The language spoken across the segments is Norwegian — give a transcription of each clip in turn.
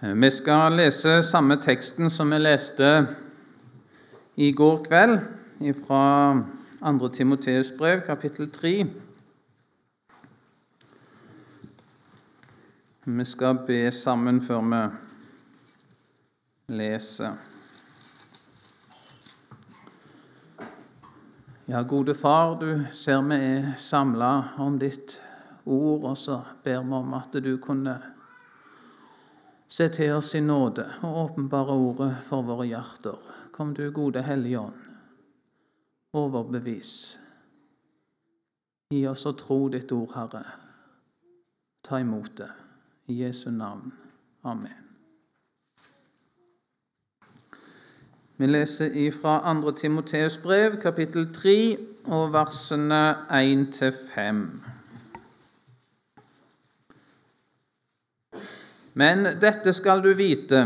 Vi skal lese samme teksten som vi leste i går kveld, fra 2. Timoteus brev, kapittel 3. Vi skal be sammen før vi leser. Ja, gode Far, du ser vi er samla om ditt ord, og så ber vi om at du kunne se til oss i nåde og åpenbare ordet for våre hjerter. Kom du, gode Hellige Ånd, overbevis. Gi oss å tro ditt ord, Herre. Ta imot det. I Jesu navn. Amen. Vi leser ifra 2. Timoteus brev, kapittel 3, og versene 1-5. Men dette skal du vite,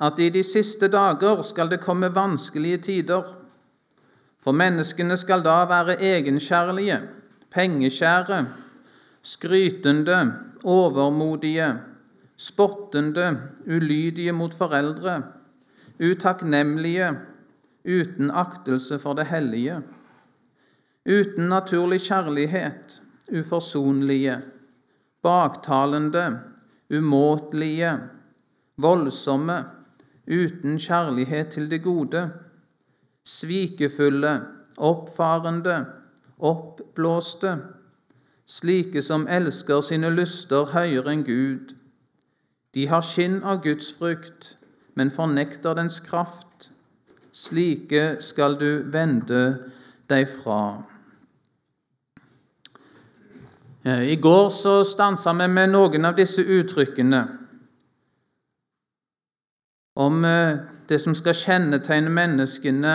at i de siste dager skal det komme vanskelige tider. For menneskene skal da være egenkjærlige, pengekjære, skrytende, overmodige, spottende, ulydige mot foreldre utakknemlige, uten aktelse for det hellige, uten naturlig kjærlighet, uforsonlige, baktalende, umåtelige, voldsomme, uten kjærlighet til det gode, svikefulle, oppfarende, oppblåste, slike som elsker sine lyster høyere enn Gud. De har skinn av Guds frykt, men fornekter dens kraft. Slike skal du vende deg fra. I går så stansa vi med noen av disse uttrykkene om eh, det som skal kjennetegne menneskene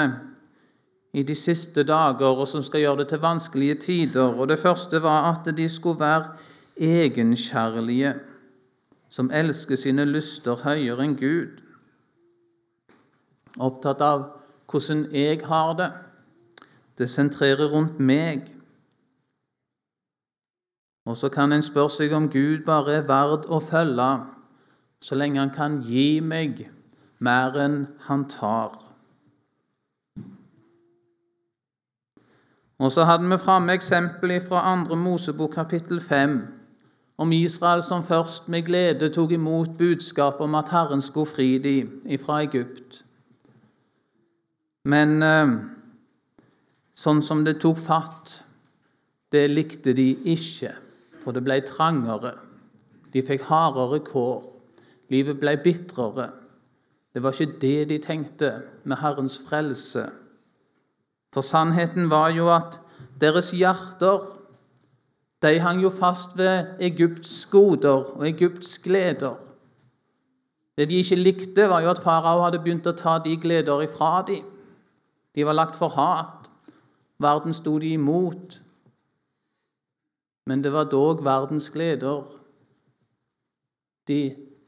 i de siste dager, og som skal gjøre det til vanskelige tider. Og Det første var at de skulle være egenkjærlige, som elsker sine lyster høyere enn Gud opptatt av hvordan jeg har det. Det sentrerer rundt meg. Og så kan en spørre seg om Gud bare er verd å følge så lenge han kan gi meg mer enn han tar. Og så hadde vi framme eksempel fra 2. Mosebok kapittel 5 om Israel som først med glede tok imot budskapet om at Herren skulle fri dem fra Egypt. Men eh, sånn som det tok fatt, det likte de ikke, for det ble trangere. De fikk hardere kår. Livet ble bitrere. Det var ikke det de tenkte med Herrens frelse. For sannheten var jo at deres hjerter de hang jo fast ved Egypts goder og Egypts gleder. Det de ikke likte, var jo at farao hadde begynt å ta de gleder ifra dem. De var lagt for hat. Verden sto de imot. Men det var dog verdens gleder de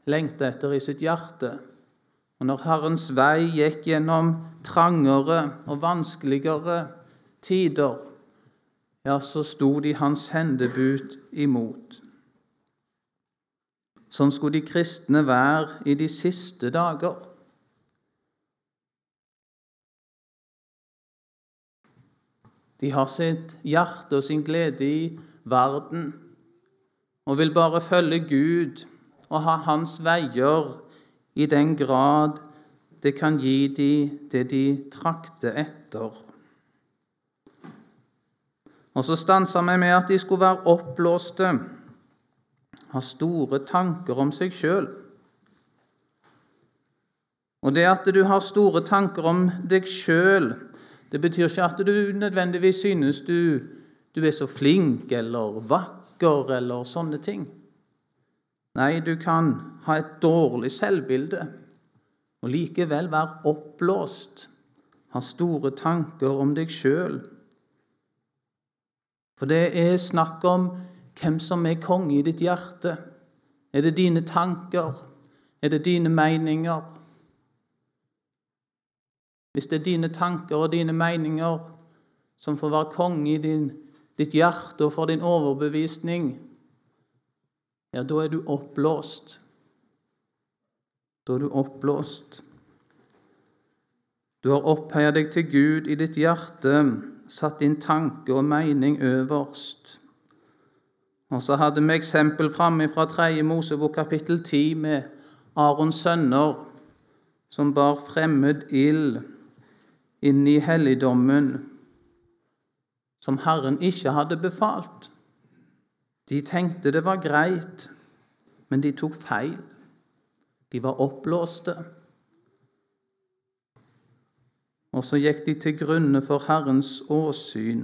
lengta etter i sitt hjerte. Og når Herrens vei gikk gjennom trangere og vanskeligere tider, ja, så sto de hans hendebud imot. Sånn skulle de kristne være i de siste dager. De har sitt hjerte og sin glede i verden og vil bare følge Gud og ha Hans veier i den grad det kan gi dem det de trakter etter. Og så stansa vi med at de skulle være oppblåste, ha store tanker om seg sjøl. Og det at du har store tanker om deg sjøl, det betyr ikke at du nødvendigvis synes du, du er så flink eller vakker eller sånne ting. Nei, du kan ha et dårlig selvbilde og likevel være oppblåst, ha store tanker om deg sjøl. For det er snakk om hvem som er konge i ditt hjerte. Er det dine tanker? Er det dine meninger? Hvis det er dine tanker og dine meninger som får være konge i din, ditt hjerte og for din overbevisning, ja, da er du oppblåst. Da er du oppblåst. Du har opphøya deg til Gud i ditt hjerte, satt din tanke og mening øverst. Og så hadde vi eksempel framme fra 3. Mosebok kapittel 10 med Arons sønner som bar fremmed ild inn i helligdommen, som Herren ikke hadde befalt. De tenkte det var greit, men de tok feil. De var oppblåste. Og så gikk de til grunne for Herrens åsyn.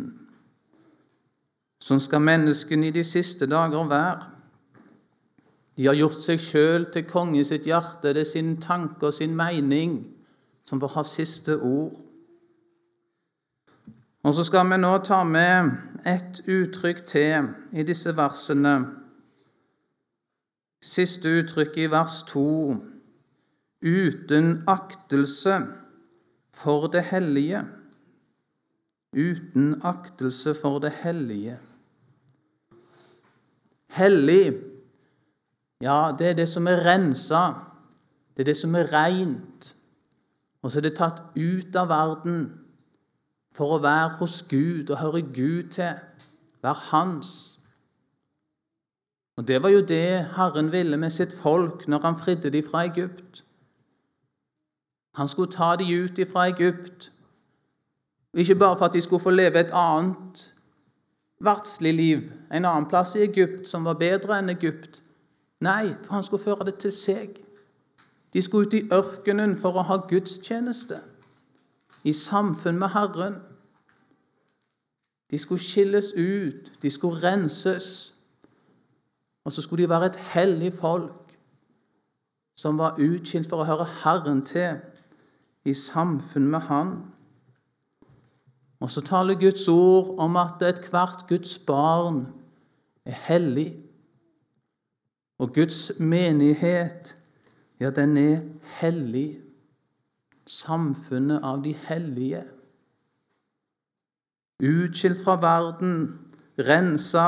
Sånn skal menneskene i de siste dager være. De har gjort seg sjøl til konge i sitt hjerte. Det er sin tanke og sin mening som får ha siste ord. Og så skal vi nå ta med et uttrykk til i disse versene. Siste uttrykk i vers 2. Uten aktelse for det hellige. Uten aktelse for det hellige. Hellig, ja, det er det som er rensa. Det er det som er reint. Og så er det tatt ut av verden for å være hos Gud og høre Gud til, være hans. Og Det var jo det Herren ville med sitt folk når han fridde dem fra Egypt. Han skulle ta dem ut fra Egypt. Ikke bare for at de skulle få leve et annet verdslig liv, en annen plass i Egypt som var bedre enn Egypt. Nei, for han skulle føre det til seg. De skulle ut i ørkenen for å ha gudstjeneste, i samfunn med Herren. De skulle skilles ut, de skulle renses. Og så skulle de være et hellig folk som var utskilt for å høre Herren til i samfunn med Han. Og så taler Guds ord om at ethvert Guds barn er hellig. Og Guds menighet, ja, den er hellig. Samfunnet av de hellige. Utskilt fra verden, rensa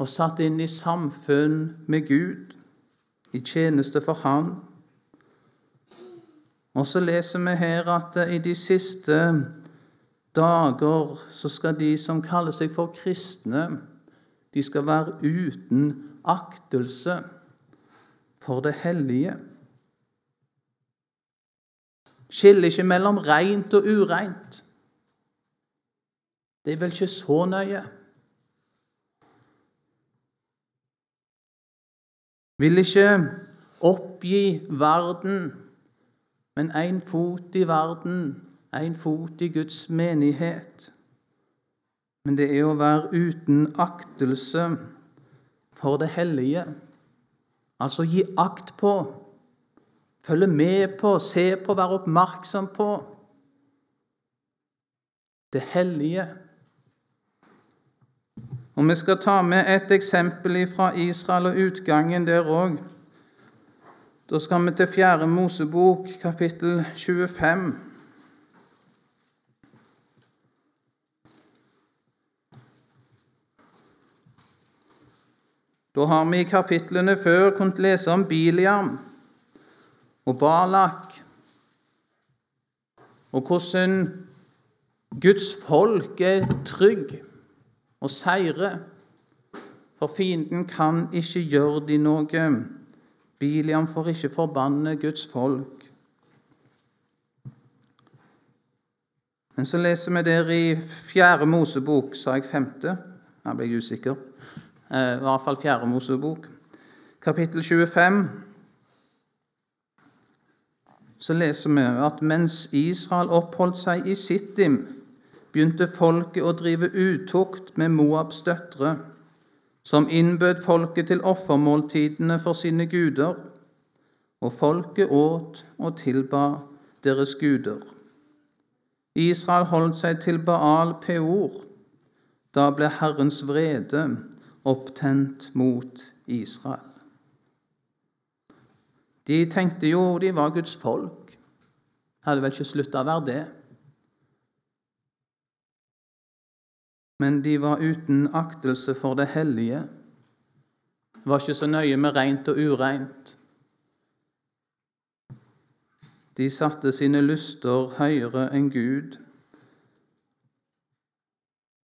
og satt inn i samfunn med Gud, i tjeneste for Han. Og så leser vi her at i de siste dager så skal de som kaller seg for kristne, de skal være uten aktelse for det hellige. Skiller ikke mellom rent og ureint. Det er vel ikke så nøye. Vil ikke oppgi verden men én fot i verden, én fot i Guds menighet. Men det er å være uten aktelse for det hellige. Altså gi akt på, følge med på, se på, være oppmerksom på det hellige. Og Vi skal ta med et eksempel fra Israel og utgangen der òg. Da skal vi til 4. Mosebok, kapittel 25. Da har vi i kapitlene før kunnet lese om Biliam og Balak, og hvordan Guds folk er trygg og seire, for fienden kan ikke gjøre de noe. Biliam får ikke forbanne Guds folk. Men så leser vi der i Fjerde Mosebok, sa jeg femte? Jeg ble jeg usikker. Eh, I hvert fall Fjerde Mosebok, kapittel 25. Så leser vi at mens Israel oppholdt seg i Sittim, begynte folket å drive utukt med Moabs døtre som innbød folket til offermåltidene for sine guder, og folket åt og tilba deres guder. Israel holdt seg til Baal Peor. Da ble Herrens vrede opptent mot Israel. De tenkte jo de var Guds folk. Hadde vel ikke slutta å være det. men de var uten aktelse for det hellige. Var ikke så nøye med rent og ureint. De satte sine lyster høyere enn Gud.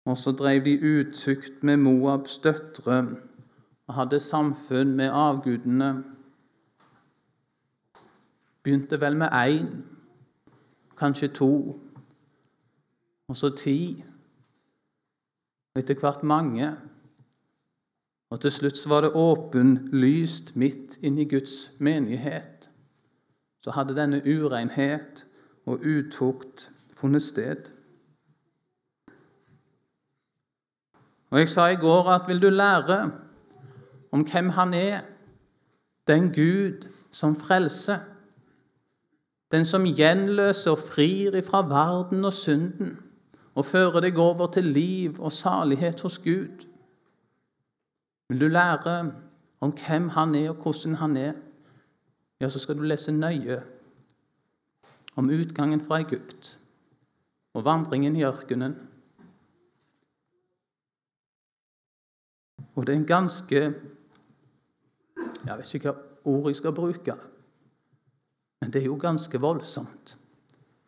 Og så drev de utukt med Moabs døtre og hadde samfunn med avgudene. Begynte vel med én, kanskje to, og så ti. Og etter hvert mange. Og til slutt var det åpenlyst midt inni Guds menighet. Så hadde denne urenhet og utukt funnet sted. Og Jeg sa i går at vil du lære om hvem han er, den Gud som frelser, den som gjenløser og frir ifra verden og synden og fører deg over til liv og salighet hos Gud. Vil du lære om hvem han er, og hvordan han er, ja, så skal du lese nøye om utgangen fra Egypt og vandringen i ørkenen. Og det er en ganske Jeg vet ikke hva ord jeg skal bruke, men det er jo ganske voldsomt,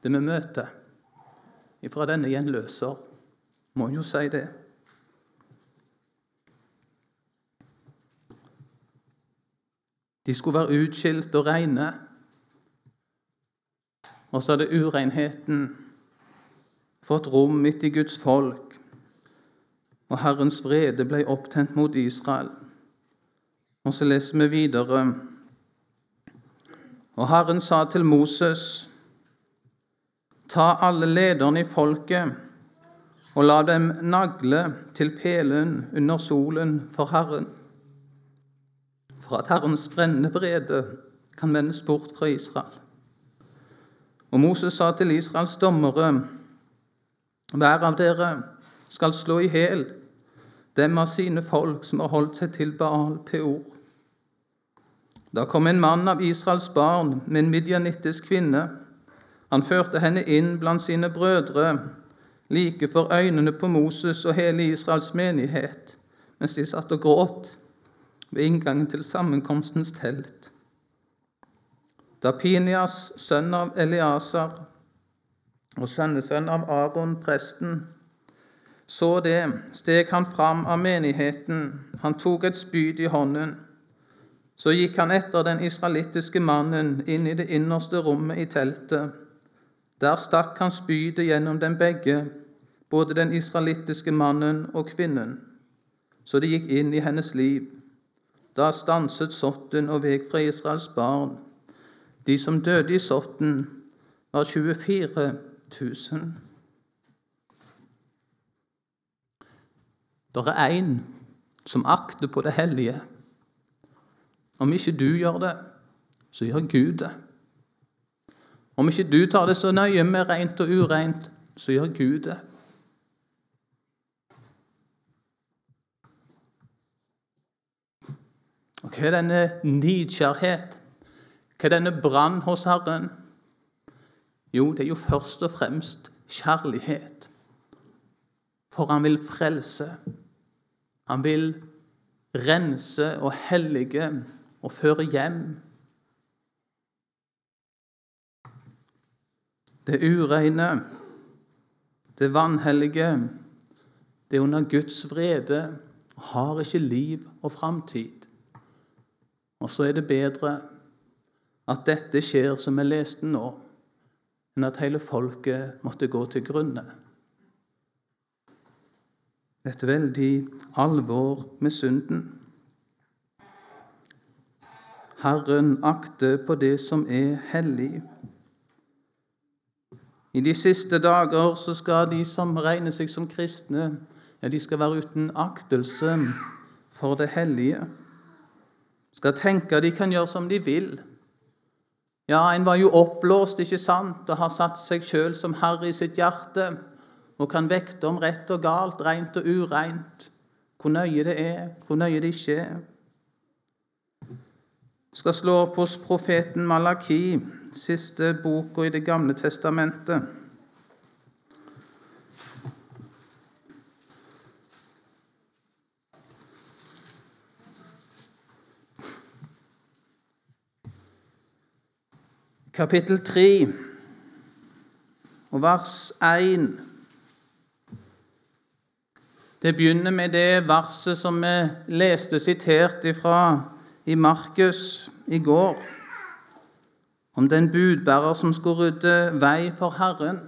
det vi møter fra denne gjenløser. Må jo si det. De skulle være utskilt og rene. Og så hadde urenheten fått rom midt i Guds folk, og Herrens vrede ble opptent mot Israel. Og så leser vi videre. Og Herren sa til Moses, ta alle lederne i folket og la dem nagle til pelen under solen for Herren for at Herrens brennende vrede kan vendes bort fra Israel. Og Moses sa til Israels dommere.: Hver av dere skal slå i hæl dem av sine folk som har holdt seg til Baal Peor. Da kom en mann av Israels barn med en midjanittisk kvinne. Han førte henne inn blant sine brødre, like for øynene på Moses og hele Israels menighet, mens de satt og gråt ved inngangen til sammenkomstens telt. Da Pinias, sønn av Eliasar og sønnesønn av Aron, presten, så det, steg han fram av menigheten. Han tok et spyd i hånden. Så gikk han etter den israelittiske mannen inn i det innerste rommet i teltet. Der stakk han spydet gjennom dem begge, både den israelittiske mannen og kvinnen, så det gikk inn i hennes liv. Da stanset sotten og vek fra Israels barn. De som døde i sotten, var 24 000. Det er én som akter på det hellige. Om ikke du gjør det, så gjør Gud det. Om ikke du tar det så nøye med rent og ureint, så gjør Gud det. Og hva er denne nidkjærhet? Hva er denne brann hos Herren? Jo, det er jo først og fremst kjærlighet. For han vil frelse. Han vil rense og hellige og fører hjem. Det ureine, det vanhellige, det er under Guds vrede har ikke liv og framtid. Og så er det bedre at dette skjer som vi leste nå, enn at hele folket måtte gå til grunne. Et veldig alvor med synden. Herren akte på det som er hellig. I de siste dager så skal de som regner seg som kristne, ja, de skal være uten aktelse for det hellige skal tenke de kan gjøre som de vil. Ja, en var jo oppblåst, ikke sant, og har satt seg sjøl som herre i sitt hjerte og kan vekte om rett og galt, rent og ureint, hvor nøye det er, hvor nøye det ikke er. Vi skal slå opp hos profeten Malaki, siste boka i Det gamle testamentet. kapittel 3 og vers 1. Det begynner med det verset som vi leste sitert ifra i Markus i går, om den budbærer som skulle rydde vei for Herren.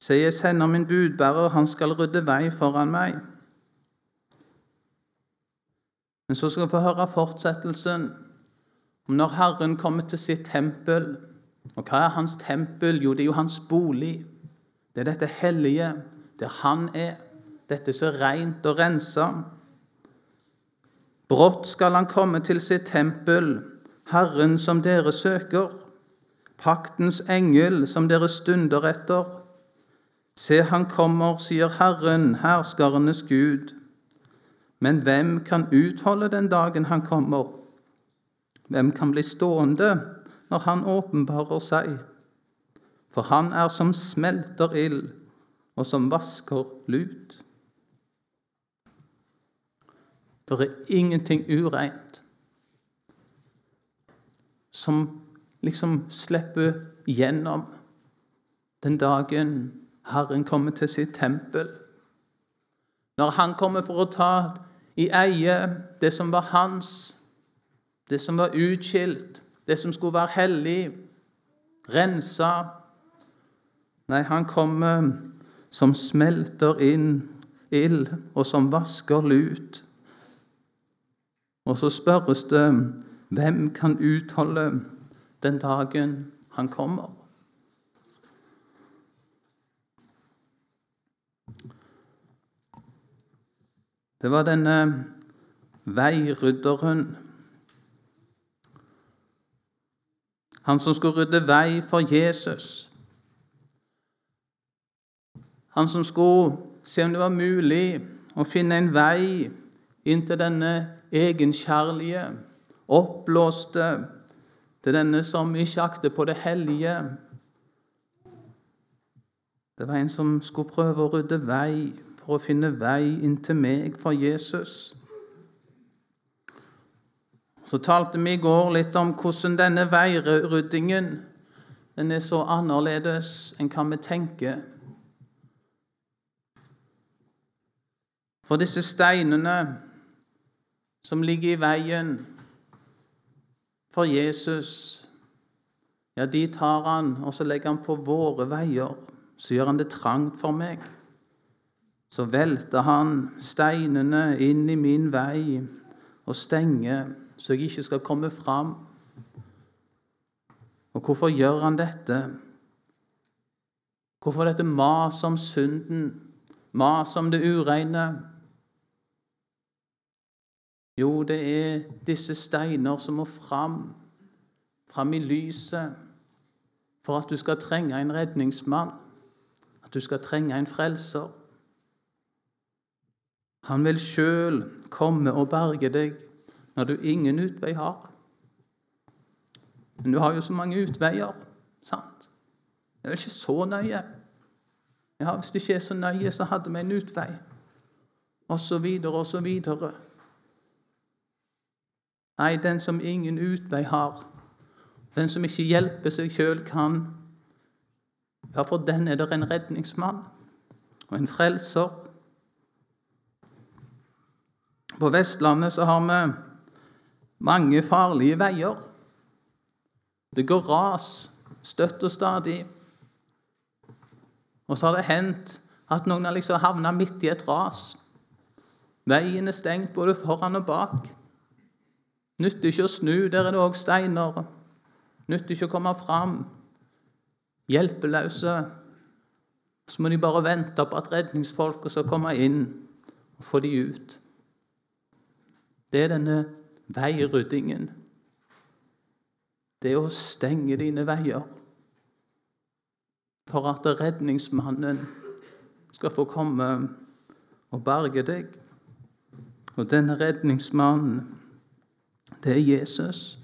Se, jeg sender min budbærer, han skal rydde vei foran meg. Men så skal vi få høre fortsettelsen om når Herren kommer til sitt tempel. Og hva er hans tempel? Jo, det er jo hans bolig. Det er dette hellige, der han er. Dette som er rent og rensa. Brått skal han komme til sitt tempel, Herren som dere søker, paktens engel som dere stunder etter. Se, han kommer, sier Herren, herskarenes Gud. Men hvem kan utholde den dagen han kommer? Hvem kan bli stående når han åpenbarer seg? For han er som smelter ild, og som vasker lut. Det er ingenting ureint som liksom slipper gjennom den dagen Herren kommer til sitt tempel. Når han kommer for å ta i eie det som var hans, det som var utskilt, det som skulle være hellig, rensa Nei, han kommer som smelter inn ild, og som vasker lut. Og så spørres det hvem kan utholde den dagen han kommer? Det var denne veirydderen Han som skulle rydde vei for Jesus. Han som skulle se om det var mulig å finne en vei inn til denne egenkjærlige, oppblåste, til denne som ikke akter på det hellige. Det var en som skulle prøve å rydde vei for å finne vei inn til meg for Jesus. Så talte vi i går litt om hvordan denne veiryddingen den er så annerledes enn hva vi tenker. For disse steinene som ligger i veien for Jesus, ja, de tar han, og så legger han på våre veier. Så gjør han det trangt for meg. Så velter han steinene inn i min vei og stenger så jeg ikke skal komme fram. Og hvorfor gjør han dette? Hvorfor dette mas om synden, mas om det ureine? Jo, det er disse steiner som må fram, fram i lyset, for at du skal trenge en redningsmann, at du skal trenge en frelser. Han vil sjøl komme og berge deg når du ingen utvei har. Men du har jo så mange utveier, sant? Det er vel ikke så nøye. Ja, Hvis det ikke er så nøye, så hadde vi en utvei. Og så videre og så videre. Nei, den som ingen utvei har, den som ikke hjelper seg sjøl, kan Ja, for den er det en redningsmann og en frelser. På Vestlandet så har vi mange farlige veier. Det går ras støtt og stadig. Og så har det hendt at noen har liksom havna midt i et ras. Veien er stengt både foran og bak. Nytter ikke å snu, der er det òg steiner. Nytter ikke å komme fram. Hjelpeløse. Så må de bare vente på at redningsfolket skal komme inn og få de ut. Det er denne veiryddingen. Det er å stenge dine veier for at redningsmannen skal få komme og berge deg. Og denne redningsmannen, det er Jesus.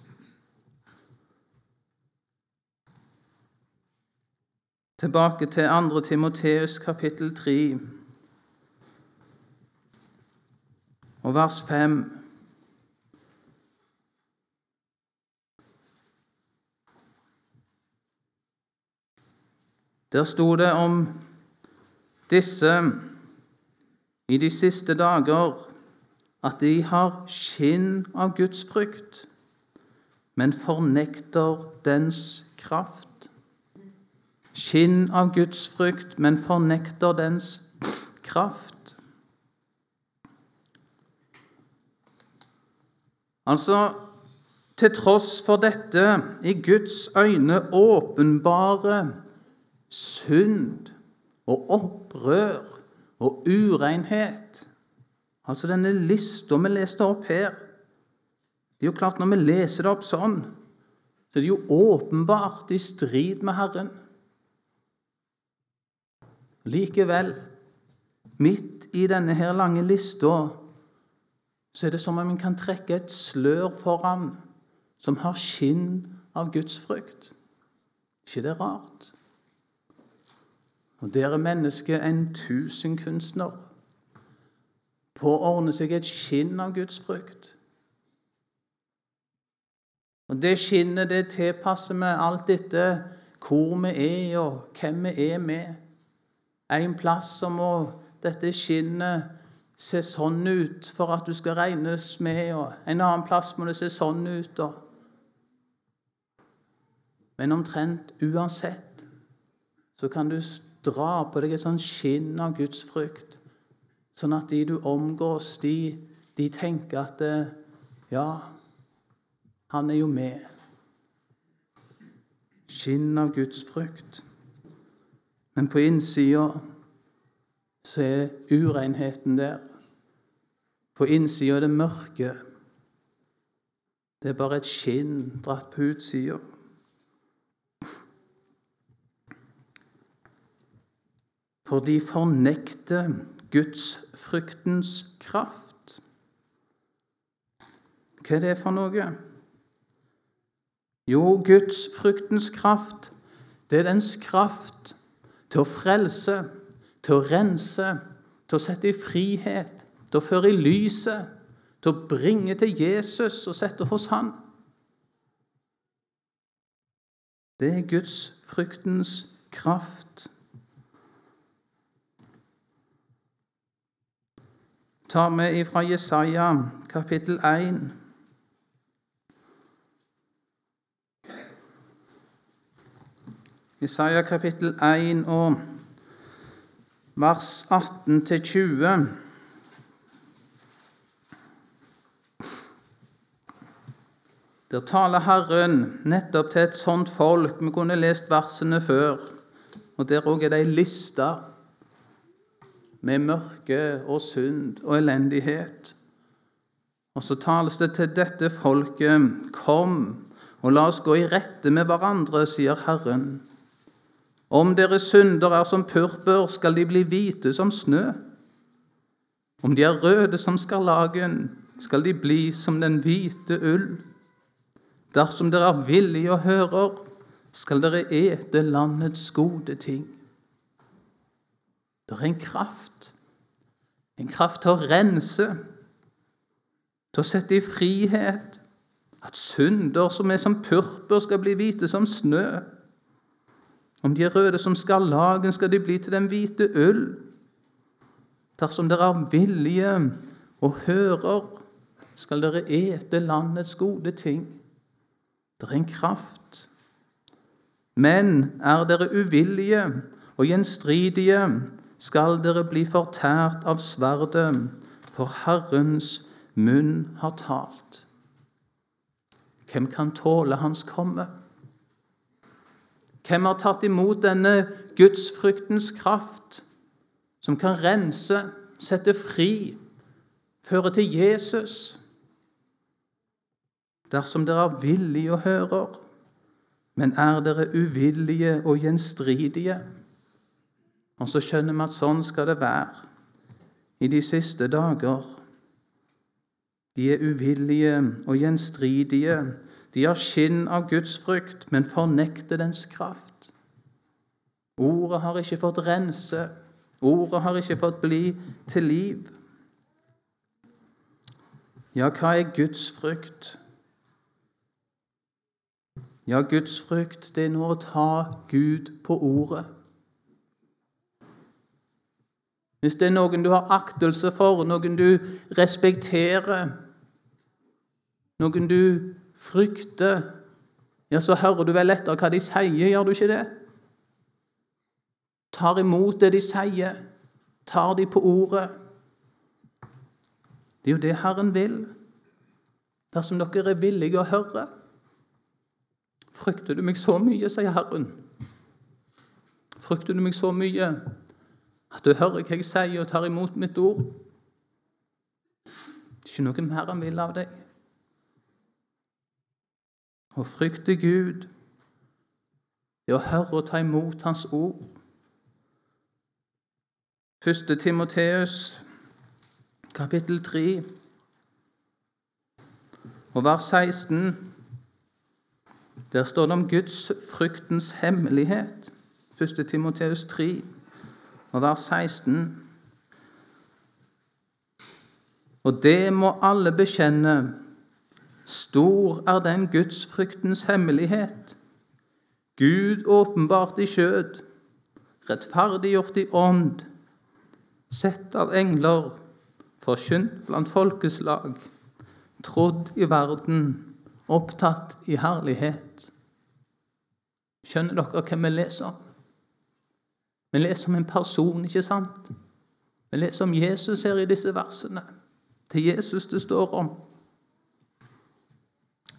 Tilbake til 2. Timoteus kapittel 3 og vers 5. Der sto det om disse i de siste dager at de har skinn av Guds frykt, men fornekter dens kraft. Skinn av Guds frykt, men fornekter dens kraft. Altså, til tross for dette i Guds øyne åpenbare synd og opprør og urenhet Altså denne lista vi leste opp her Det er jo klart Når vi leser det opp sånn, så er det jo åpenbart i strid med Herren. Likevel, midt i denne her lange lista, så er det som om en kan trekke et slør foran som har skinn av Guds frykt. ikke det rart? Og der er mennesket en tusenkunstner på å ordne seg et skinn av Guds frykt. Og Det skinnet det tilpasser vi alt etter hvor vi er, og hvem vi er med. En plass så må dette skinnet se sånn ut for at du skal regnes med, og en annen plass må det se sånn ut. Og. Men omtrent uansett så kan du dra på deg et sånt skinn av Guds frykt, sånn at de du omgås, de, de tenker at ja, han er jo med. Skinn av Guds frykt. Men på innsida så er urenheten der. På innsida er det mørke. Det er bare et skinn dratt på utsida. For de fornekter gudsfryktens kraft. Hva er det for noe? Jo, gudsfryktens kraft, det er dens kraft til å frelse, til å rense, til å sette i frihet, til å føre i lyset, til å bringe til Jesus og sette hos Han. Det er Guds fryktens kraft. Tar vi fra Jesaja kapittel 1. Jesaja kapittel 1 og vers 18-20. Der taler Herren nettopp til et sånt folk. Vi kunne lest versene før. Og Der òg er det ei liste med mørke og synd og elendighet. Og så tales det til dette folket.: Kom, og la oss gå i rette med hverandre, sier Herren. Om deres synder er som purpur, skal de bli hvite som snø. Om de er røde som skarlagen, skal de bli som den hvite ull. Dersom dere er villige og hører, skal dere ete landets gode ting. Det er en kraft, en kraft til å rense, til å sette i frihet, at synder som er som purpur, skal bli hvite som snø. Om de er røde som skarlagen, skal de bli til den hvite ull. Dersom dere er vilje og hører, skal dere ete landets gode ting. Det er en kraft. Men er dere uvillige og gjenstridige, skal dere bli fortært av sverdet, for Herrens munn har talt. Hvem kan tåle hans komme? Hvem har tatt imot denne gudsfryktens kraft, som kan rense, sette fri, føre til Jesus? Dersom dere er villige og hører, men er dere uvillige og gjenstridige? Og så skjønner vi at sånn skal det være i de siste dager. De er uvillige og gjenstridige de har skinn av Guds frykt, men fornekter dens kraft. Ordet har ikke fått rense, ordet har ikke fått bli til liv. Ja, hva er Guds frykt? Ja, Guds frykt det er nå å ta Gud på ordet. Hvis det er noen du har aktelse for, noen du respekterer, noen du frykter, ja, så hører du vel etter hva de sier, gjør du ikke det? Tar imot det de sier, tar de på ordet. Det er jo det Herren vil, dersom dere er villige å høre. Frykter du meg så mye, sier Herren. Frykter du meg så mye at du hører hva jeg sier og tar imot mitt ord? Det er ikke noe mer han vil av deg. Å frykte Gud, det å høre og ta imot Hans ord. Første Timoteus, kapittel 3, og vers 16. Der står det om Guds fryktens hemmelighet. 1. Timoteus 3, og vers 16. Og det må alle bekjenne. Stor er den Guds fryktens hemmelighet. Gud åpenbart i skjød, rettferdiggjort i ånd, sett av engler, forkynt blant folkeslag, trodd i verden, opptatt i herlighet. Skjønner dere hvem vi leser om? Vi leser om en person, ikke sant? Vi leser om Jesus her i disse versene. Det er Jesus det står om.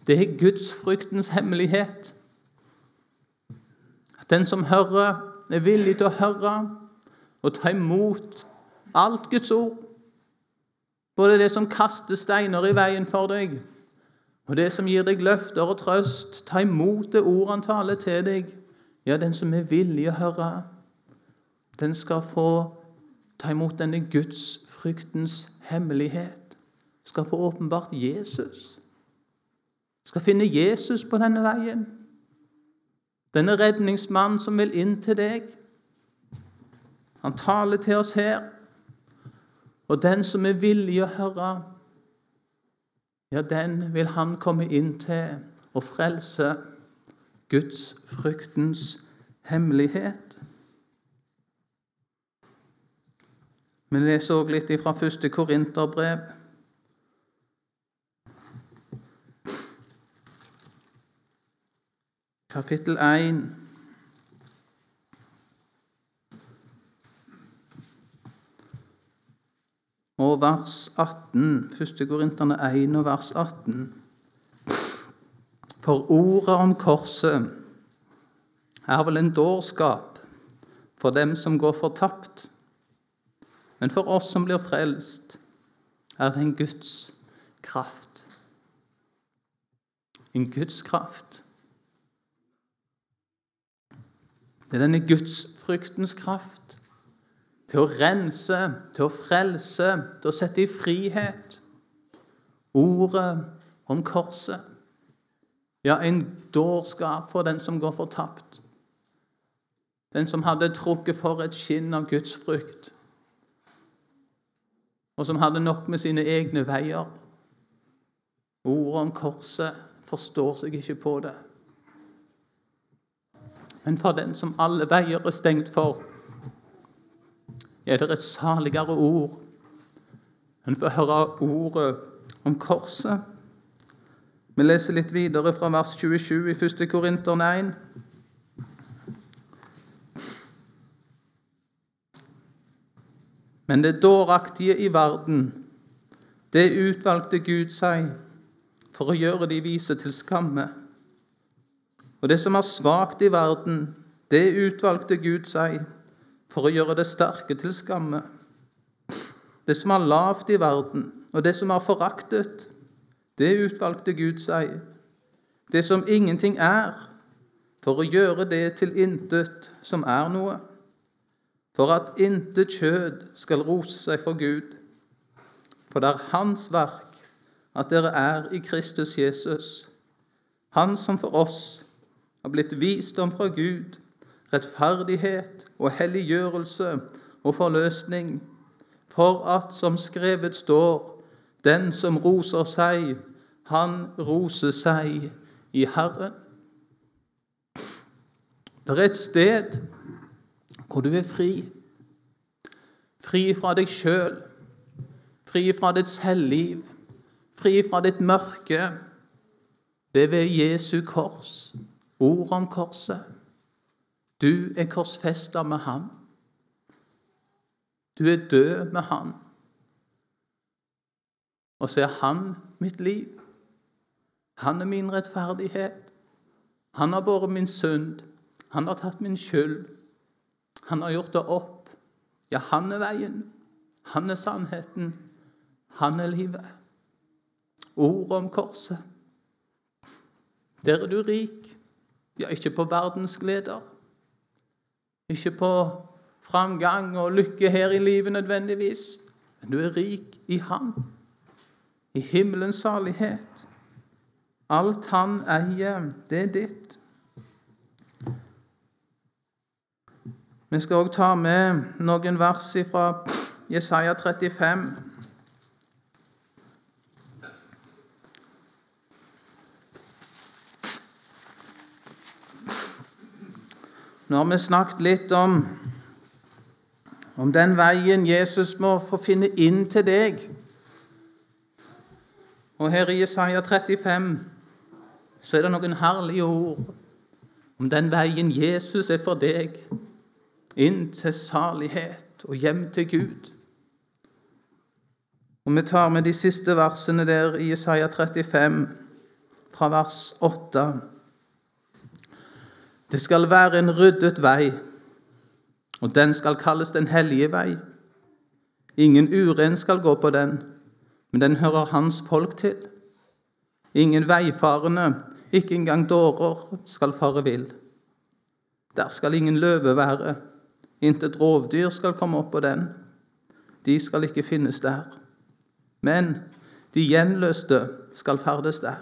Det er gudsfryktens hemmelighet. At den som hører, er villig til å høre og ta imot alt Guds ord. Både det som kaster steiner i veien for deg, og det som gir deg løfter og trøst. Ta imot det ordet han taler til deg. Ja, den som er villig å høre den skal få ta imot denne gudsfryktens hemmelighet. Skal få åpenbart Jesus. Skal finne Jesus på denne veien. Denne redningsmannen som vil inn til deg. Han taler til oss her. Og den som er villig å høre, ja, den vil han komme inn til og frelse Guds fryktens hemmelighet. Vi leser også litt fra første Korinterbrev. Kapittel 1. Og vers 18. Første Korinterne 1 og vers 18. For ordet om korset er vel en dårskap for dem som går fortapt. Men for oss som blir frelst, er det en Guds kraft. En Guds kraft. Det er denne gudsfryktens kraft til å rense, til å frelse, til å sette i frihet. Ordet om korset. Ja, en dårskap for den som går fortapt. Den som hadde trukket for et skinn av Guds frykt og som hadde nok med sine egne veier. Ordet om korset forstår seg ikke på det. Men for den som alle veier er stengt for, er det et saligere ord enn for å høre ordet om korset. Vi leser litt videre fra vers 27 i 1. Korinter 1. Men det dåraktige i verden, det utvalgte Gud seg for å gjøre de vise til skamme. Og det som er svakt i verden, det utvalgte Gud seg for å gjøre det sterke til skamme. Det som er lavt i verden, og det som er foraktet, det utvalgte Gud seg. Det som ingenting er, for å gjøre det til intet som er noe for at intet kjød skal rose seg for Gud. For det er Hans verk at dere er i Kristus Jesus, Han som for oss har blitt visdom fra Gud, rettferdighet og helliggjørelse og forløsning, for at, som skrevet står, den som roser seg, han roser seg i Herren. Det er et sted hvor du er fri. Fri fra deg sjøl. Fri fra ditt selvliv. Fri fra ditt mørke. Det er ved Jesu kors. Ord om korset. Du er korsfesta med Han. Du er død med Han. Og så er Han mitt liv. Han er min rettferdighet. Han har båret min synd. Han har tatt min skyld. Han har gjort det opp. Ja, han er veien. Han er sannheten. Han er livet. Ordet om korset. Der er du rik. Ja, ikke på verdens gleder. Ikke på framgang og lykke her i livet nødvendigvis. Men du er rik i Han. I himmelens salighet. Alt Han eier, det er ditt. Vi skal òg ta med noen vers fra Jesaja 35. Nå har vi snakket litt om, om den veien Jesus må få finne inn til deg. Og her i Jesaja 35 så er det noen herlige ord om den veien Jesus er for deg, inn til salighet og hjem til Gud. Og Vi tar med de siste versene der i Isaiah 35, fra vers 8. Det skal være en ryddet vei, og den skal kalles Den hellige vei. Ingen uren skal gå på den, men den hører hans folk til. Ingen veifarende, ikke engang dårer, skal fare vill. Der skal ingen løve være, intet rovdyr skal komme opp på den. De skal ikke finnes der. Men de gjenløste skal ferdes der.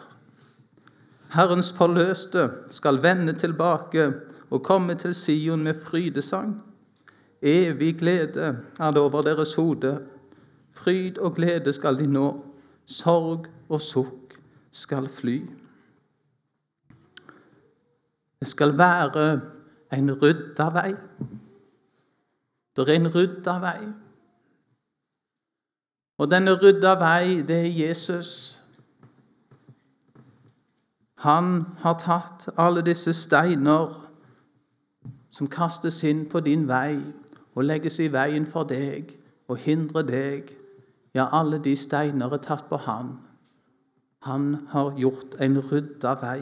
Herrens forløste skal vende tilbake og komme til Sion med frydesang. Evig glede er det over deres hode. Fryd og glede skal de nå. Sorg og sukk skal fly. Det skal være en rydda vei. Det er en rydda vei. Og denne rydda vei, det er Jesus. Han har tatt alle disse steiner som kastes inn på din vei og legges i veien for deg og hindrer deg. Ja, alle de steiner er tatt på han. Han har gjort en rydda vei.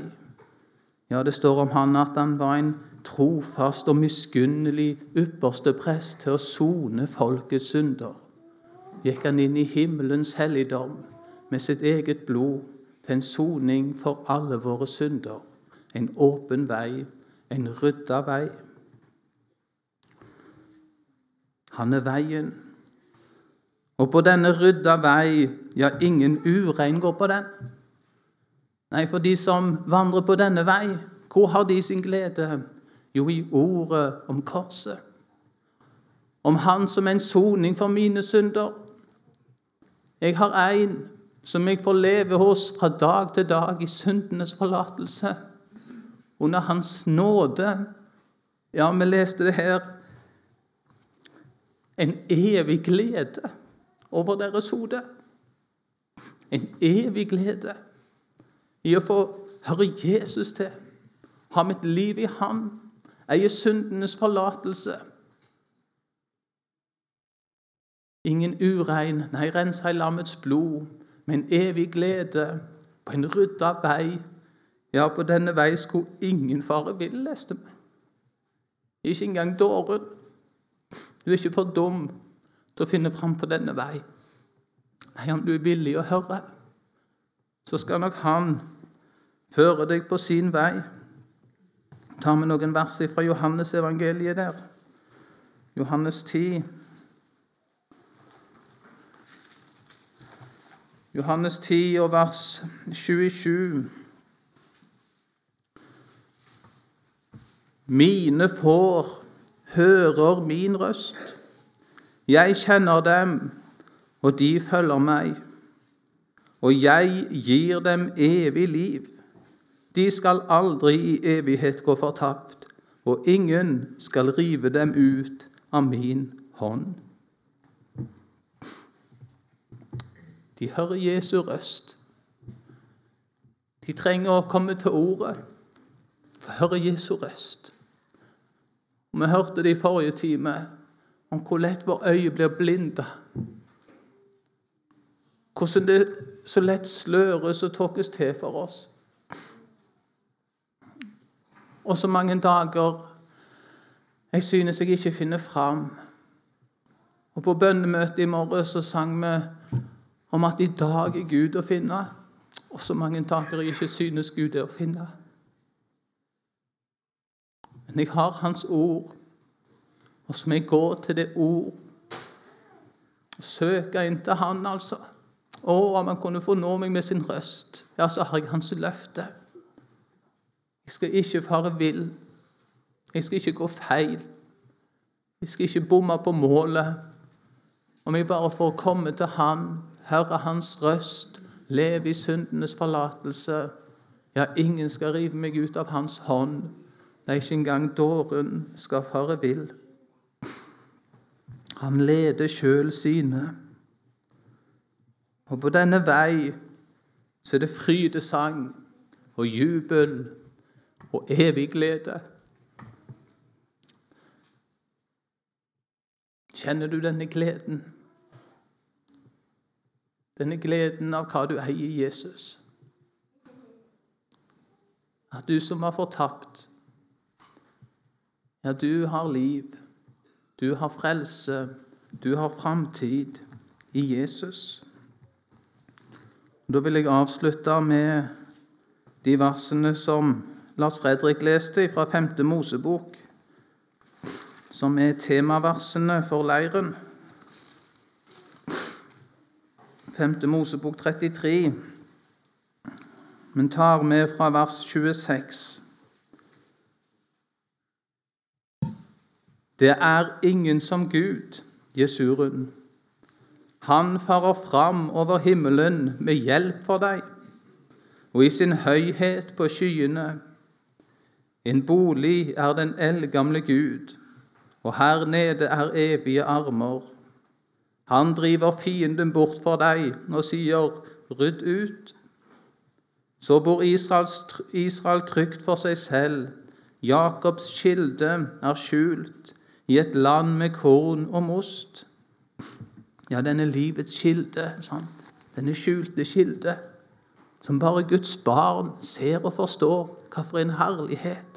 Ja, det står om han at han var en trofast og miskunnelig ypperste prest til å sone folkets synder. Gikk han inn i himmelens helligdom med sitt eget blod til en soning for alle våre synder. En åpen vei, en rydda vei. Han er veien. Og på denne rydda vei, ja, ingen urein går på den. Nei, for de som vandrer på denne vei, hvor har de sin glede? Jo, i ordet om korset. Om Han som er en soning for mine synder. Jeg har en som jeg får leve hos fra dag til dag i syndenes forlatelse. Under Hans nåde. Ja, vi leste det her. En evig glede over deres hode. En evig glede i å få høre Jesus til, ha mitt liv i Han, eie syndenes forlatelse. Ingen urein, nei, rens i lammets blod med en evig glede, på en rydda vei. Ja, på denne vei skulle ingen fare vill, leste vi. Ikke engang dåren. Du er ikke for dum til å finne fram på denne vei. Nei, om du er villig å høre, så skal nok Han føre deg på sin vei. Ta med noen vers fra Johannes evangeliet der. Johannes 10. Johannes 10 og vers 27. Mine får hører min røst. Jeg kjenner dem, og de følger meg. Og jeg gir dem evig liv. De skal aldri i evighet gå fortapt, og ingen skal rive dem ut av min hånd. De hører Jesu røst. De trenger å komme til ordet for høre Jesu røst. Og Vi hørte det i forrige time om hvor lett vår øye blir blinda. Hvordan det så lett sløres og tåkes til for oss. Og så mange dager jeg synes jeg ikke finner fram. Og På bønnemøtet i morgen så sang vi om at i dag er Gud å finne. Og så mange dager jeg ikke synes Gud er å finne. Men jeg har Hans ord, og så må jeg gå til det ord og søke inntil Han, altså. Å, om han kunne få nå meg med sin røst, ja, så har jeg Hans løfte. Jeg skal ikke fare vill. Jeg skal ikke gå feil. Jeg skal ikke bomme på målet. Om jeg bare får komme til Han, høre Hans røst, leve i syndenes forlatelse Ja, ingen skal rive meg ut av Hans hånd. Nei, ikke engang dåren skal fare vill. Han leder sjøl sine. Og på denne vei så er det frydesang og jubel og evig glede. Kjenner du denne gleden? Denne gleden av hva du eier Jesus. At du som var fortapt, ja, du har liv, du har frelse, du har framtid i Jesus. Da vil jeg avslutte med de versene som Lars Fredrik leste fra 5. Mosebok, som er temaversene for leiren. 5. Mosebok 33, men tar med fra vers 26. Det er ingen som Gud, Jesurun. Han farer fram over himmelen med hjelp for deg, og i sin høyhet på skyene. En bolig er den eldgamle Gud, og her nede er evige armer. Han driver fienden bort for deg og sier, 'Rydd ut'. Så bor Israel trygt for seg selv. Jakobs kilde er skjult i et land med korn og most. Ja, denne livets kilde, sant? denne skjulte kilde, som bare Guds barn ser og forstår. Hva for en herlighet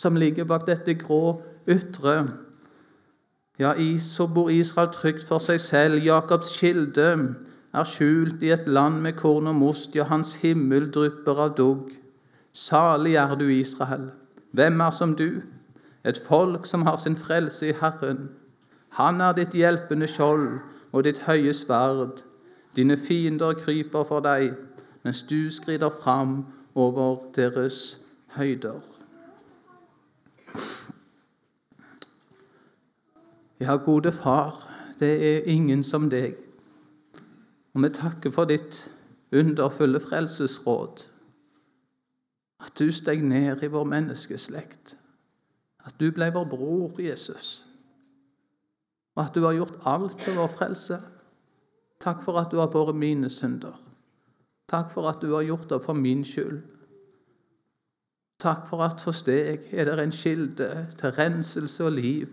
som ligger bak dette grå ytre. Ja, så bor Israel trygt for seg selv. Jakobs kilde er skjult i et land med korn og most. Ja, hans himmel drypper av dugg. Salig er du, Israel. Hvem er som du? Et folk som har sin frelse i Herren. Han er ditt hjelpende skjold og ditt høye sverd. Dine fiender kryper for deg, mens du skrider fram over deres høyder. Ja, gode Far, det er ingen som deg. Og vi takker for ditt underfulle frelsesråd. At du steg ned i vår menneskeslekt. At du ble vår bror, Jesus og at du har gjort alt til vår frelse. Takk for at du har båret mine synder. Takk for at du har gjort det for min skyld. Takk for at hos deg er det en kilde til renselse og liv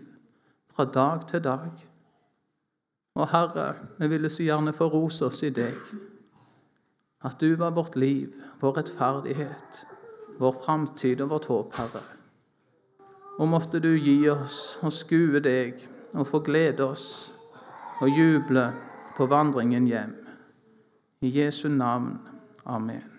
fra dag til dag. Og Herre, vi ville så gjerne få rose oss i deg. At du var vårt liv, vår rettferdighet, vår framtid og vårt håp, Herre. Og måtte du gi oss å skue deg og få glede oss og juble på vandringen hjem. I Jesu navn. Amen.